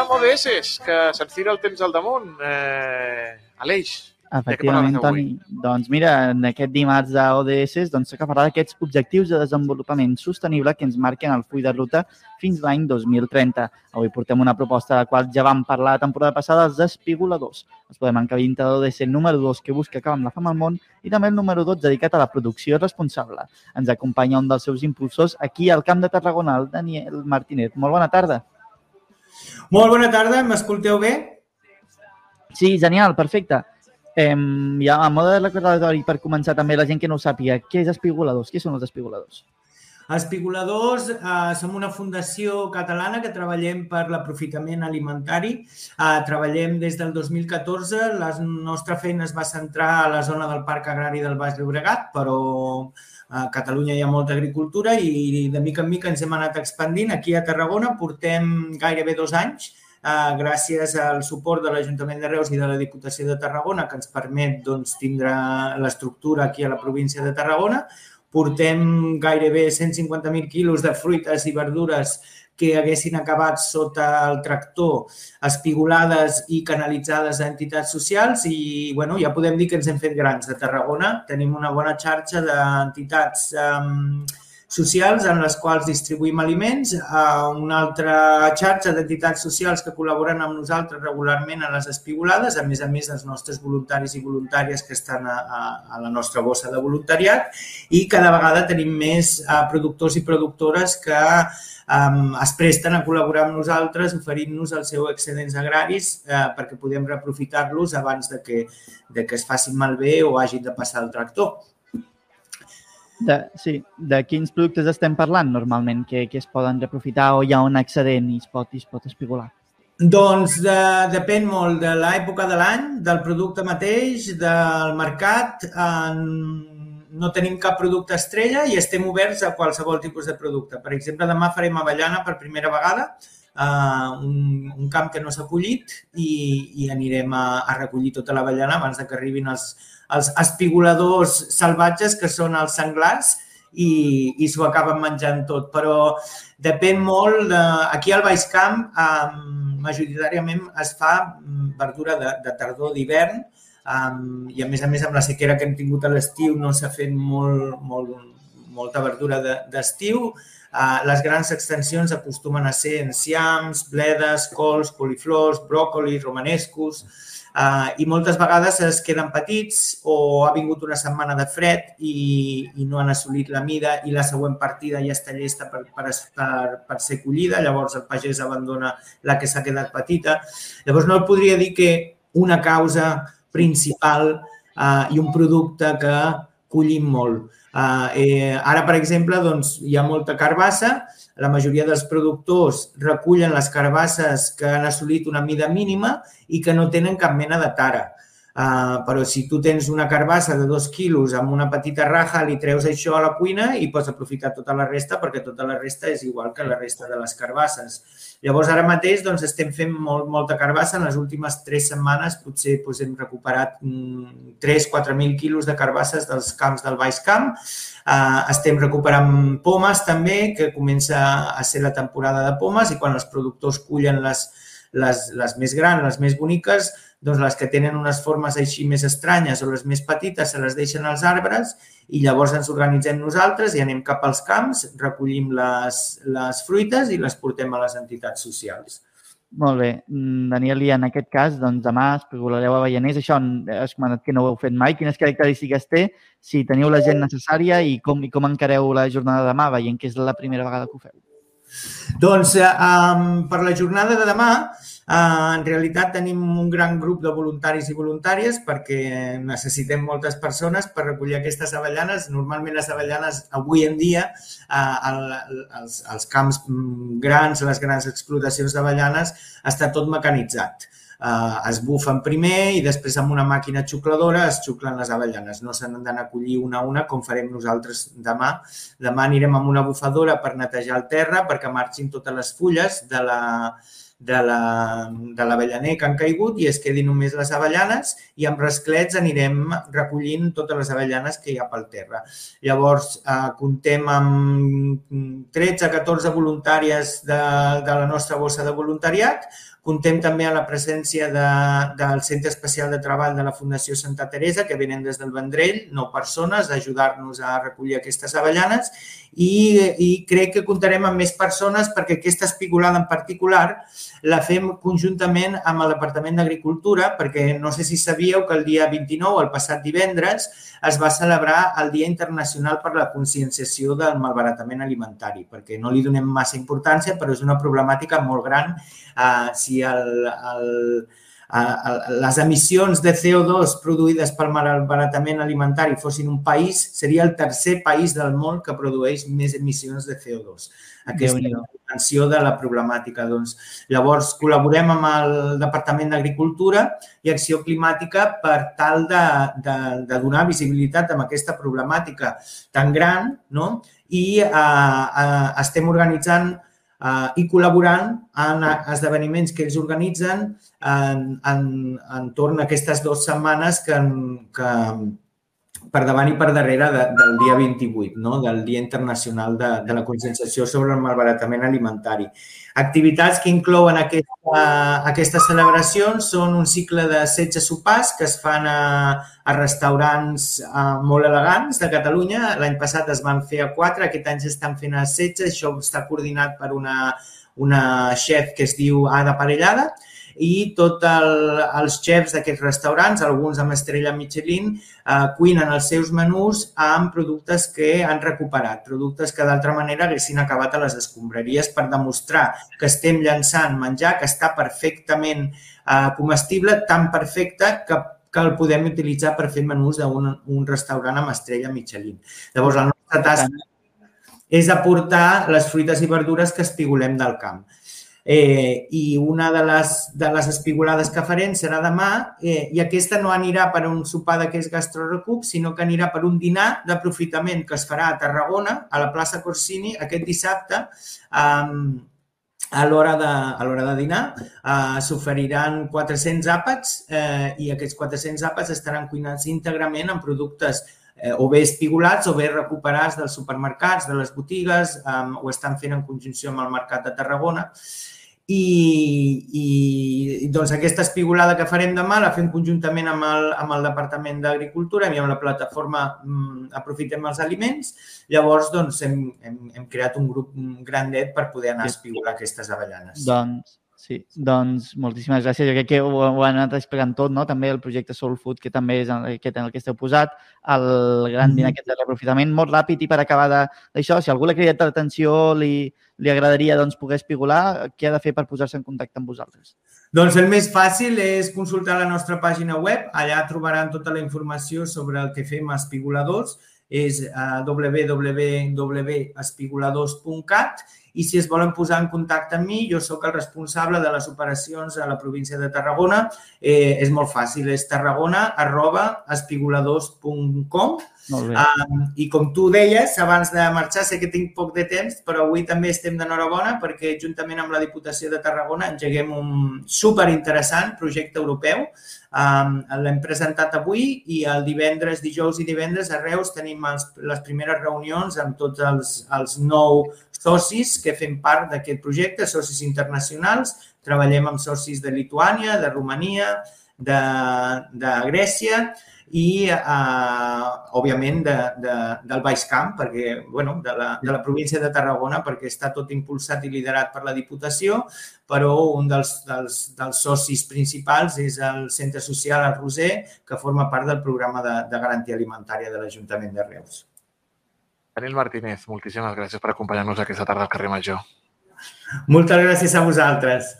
amb ODS, que se'ns tira el temps al damunt. Eh, Aleix, Efectivament, Toni. Doncs mira, en aquest dimarts d'ODS doncs, s'acabarà d'aquests objectius de desenvolupament sostenible que ens marquen el full de ruta fins l'any 2030. Avui portem una proposta de la qual ja vam parlar la temporada passada, els espigoladors. Es podem encabir dintre de l'ODS número 2 que busca acabar amb la fama al món i també el número 2 dedicat a la producció responsable. Ens acompanya un dels seus impulsors aquí al Camp de Tarragona, el Daniel Martínez. Molt bona tarda. Molt bona tarda, m'escolteu bé? Sí, genial, perfecte. Eh, ja, a mode de recordatori, per començar també, la gent que no ho sàpiga, què és Espigoladors? Què són els Espigoladors? Espigoladors eh, som una fundació catalana que treballem per l'aprofitament alimentari. Eh, treballem des del 2014. La nostra feina es va centrar a la zona del Parc Agrari del Baix Llobregat, però a Catalunya hi ha molta agricultura i de mica en mica ens hem anat expandint. Aquí a Tarragona portem gairebé dos anys eh, gràcies al suport de l'Ajuntament de Reus i de la Diputació de Tarragona, que ens permet doncs, tindre l'estructura aquí a la província de Tarragona. Portem gairebé 150.000 quilos de fruites i verdures que haguessin acabat sota el tractor espigolades i canalitzades a entitats socials i bueno, ja podem dir que ens hem fet grans de Tarragona. Tenim una bona xarxa d'entitats eh, socials en les quals distribuïm aliments, a una altra xarxa d'entitats socials que col·laboren amb nosaltres regularment a les espigolades, a més a més dels nostres voluntaris i voluntàries que estan a, a, a la nostra bossa de voluntariat i cada vegada tenim més uh, productors i productores que um, es presten a col·laborar amb nosaltres oferint-nos els seus excedents agraris uh, perquè podem reaprofitar-los abans de que, de que es facin malbé o hagin de passar el tractor. De, sí, de quins productes estem parlant normalment que, que es poden reaprofitar o hi ha un excedent i es pot, i es pot espigolar? Doncs de, depèn molt de l'època de l'any, del producte mateix, del mercat. En, no tenim cap producte estrella i estem oberts a qualsevol tipus de producte. Per exemple, demà farem avellana per primera vegada, uh, un, un camp que no s'ha collit i, i anirem a, a recollir tota l'avellana abans de que arribin els, els espigoladors salvatges que són els senglars i, i s'ho acaben menjant tot. Però depèn molt de... Aquí al Baix Camp eh, majoritàriament es fa mm, verdura de, de tardor, d'hivern, um, i a més a més amb la sequera que hem tingut a l'estiu no s'ha fet molt, molt, molta verdura d'estiu. De, uh, les grans extensions acostumen a ser enciams, bledes, cols, coliflors, bròcolis, romanescos, Uh, I moltes vegades es queden petits o ha vingut una setmana de fred i, i no han assolit la mida i la següent partida ja està llesta per, per, per, per ser collida, llavors el pagès abandona la que s'ha quedat petita. Llavors no podria dir que una causa principal uh, i un producte que collim molt. Uh, eh, ara, per exemple, doncs, hi ha molta carbassa, la majoria dels productors recullen les carbasses que han assolit una mida mínima i que no tenen cap mena de tara. Uh, però si tu tens una carbassa de dos quilos amb una petita raja, li treus això a la cuina i pots aprofitar tota la resta perquè tota la resta és igual que la resta de les carbasses. Llavors, ara mateix doncs, estem fent molt, molta carbassa. En les últimes tres setmanes potser doncs, hem recuperat 3-4.000 mm, quilos de carbasses dels camps del Baix Camp. Uh, estem recuperant pomes també, que comença a ser la temporada de pomes i quan els productors cullen les, les, les més grans, les més boniques, doncs les que tenen unes formes així més estranyes o les més petites se les deixen als arbres i llavors ens organitzem nosaltres i anem cap als camps, recollim les, les fruites i les portem a les entitats socials. Molt bé. Mm, Daniel, i en aquest cas, doncs demà especulareu a Vallaners. Això has comentat que no ho heu fet mai. Quines característiques té? Si teniu la gent necessària i com, i com encareu la jornada de demà, veient que és la primera vegada que ho feu? Doncs um, per la jornada de demà Uh, en realitat tenim un gran grup de voluntaris i voluntàries perquè necessitem moltes persones per recollir aquestes avellanes. Normalment les avellanes avui en dia, uh, els, els camps grans, les grans explotacions d'avellanes, està tot mecanitzat. Uh, es bufen primer i després amb una màquina xucladora es xuclen les avellanes. No s'han d'anar a collir una a una com farem nosaltres demà. Demà anirem amb una bufadora per netejar el terra perquè marxin totes les fulles de la, de l'avellaner la, que han caigut i es quedin només les avellanes i amb rasclets anirem recollint totes les avellanes que hi ha pel terra. Llavors, eh, contem amb 13-14 voluntàries de, de la nostra bossa de voluntariat, Contem també a la presència de, del Centre Especial de Treball de la Fundació Santa Teresa, que venen des del Vendrell, nou persones, a ajudar-nos a recollir aquestes avellanes i, i crec que comptarem amb més persones perquè aquesta espigolada en particular la fem conjuntament amb el Departament d'Agricultura perquè no sé si sabíeu que el dia 29, el passat divendres, es va celebrar el Dia Internacional per la Conscienciació del Malbaratament Alimentari, perquè no li donem massa importància, però és una problemàtica molt gran. Uh, si el, el, les emissions de CO2 produïdes pel malbaratament alimentari fossin un país, seria el tercer país del món que produeix més emissions de CO2 aquesta dimensió de la problemàtica. Doncs, llavors, col·laborem amb el Departament d'Agricultura i Acció Climàtica per tal de, de, de donar visibilitat amb aquesta problemàtica tan gran no? i eh, eh, estem organitzant eh, i col·laborant en esdeveniments que ells organitzen en, en, en torn a aquestes dues setmanes que, que, per davant i per darrere de, del dia 28, no? del Dia Internacional de, de la Conscienciació sobre el Malbaratament Alimentari. Activitats que inclouen aquesta, aquestes celebracions són un cicle de 16 sopars que es fan a, a restaurants a, eh, molt elegants de Catalunya. L'any passat es van fer a 4, aquest any s'estan fent a 16. Això està coordinat per una, una chef que es diu Ada Parellada i tots el, els xefs d'aquests restaurants, alguns amb estrella Michelin, eh, cuinen els seus menús amb productes que han recuperat, productes que d'altra manera haguessin acabat a les escombraries per demostrar que estem llançant menjar que està perfectament eh, comestible, tan perfecte que que el podem utilitzar per fer menús d'un un restaurant amb estrella Michelin. Llavors, la nostra tasca és aportar les fruites i verdures que espigolem del camp. Eh, I una de les, de les espigolades que farem serà demà eh, i aquesta no anirà per un sopar d'aquest gastrorecup, sinó que anirà per un dinar d'aprofitament que es farà a Tarragona, a la plaça Corsini, aquest dissabte, eh, a l'hora de, a l'hora de dinar. Eh, s'oferiran 400 àpats eh, i aquests 400 àpats estaran cuinats íntegrament amb productes eh, o bé espigolats o bé recuperats dels supermercats, de les botigues, eh, ho estan fent en conjunció amb el Mercat de Tarragona. I, i doncs aquesta espigolada que farem demà la fem conjuntament amb el, amb el Departament d'Agricultura i amb la plataforma mm, Aprofitem els Aliments. Llavors, doncs, hem, hem, hem creat un grup grandet per poder anar a espigolar aquestes avellanes. Doncs, Sí, doncs moltíssimes gràcies. Jo crec que ho, ho han anat explicant tot, no? També el projecte Soul Food, que també és aquest en el que esteu posat, el gran dinar aquest de reaprofitament. Molt ràpid i per acabar d'això, si algú l'ha cridat l'atenció, li, li agradaria doncs, poder espigolar, què ha de fer per posar-se en contacte amb vosaltres? Doncs el més fàcil és consultar la nostra pàgina web. Allà trobaran tota la informació sobre el que fem a espigoladors. És uh, www.espigoladors.cat i si es volen posar en contacte amb mi, jo sóc el responsable de les operacions a la província de Tarragona. Eh, és molt fàcil, és tarragona arroba espigoladors.com Um, I com tu deies, abans de marxar, sé que tinc poc de temps, però avui també estem d'enhorabona perquè juntament amb la Diputació de Tarragona engeguem un super interessant projecte europeu. Um, L'hem presentat avui i el divendres, dijous i divendres a Reus tenim els, les primeres reunions amb tots els, els nou socis que fem part d'aquest projecte, socis internacionals. Treballem amb socis de Lituània, de Romania, de, de Grècia i, eh, òbviament, de, de, del Baix Camp, perquè, bueno, de la, de la província de Tarragona, perquè està tot impulsat i liderat per la Diputació, però un dels, dels, dels socis principals és el Centre Social El Roser, que forma part del programa de, de garantia alimentària de l'Ajuntament de Reus. Daniel Martínez, moltíssimes gràcies per acompanyar-nos aquesta tarda al carrer Major. Moltes gràcies a vosaltres.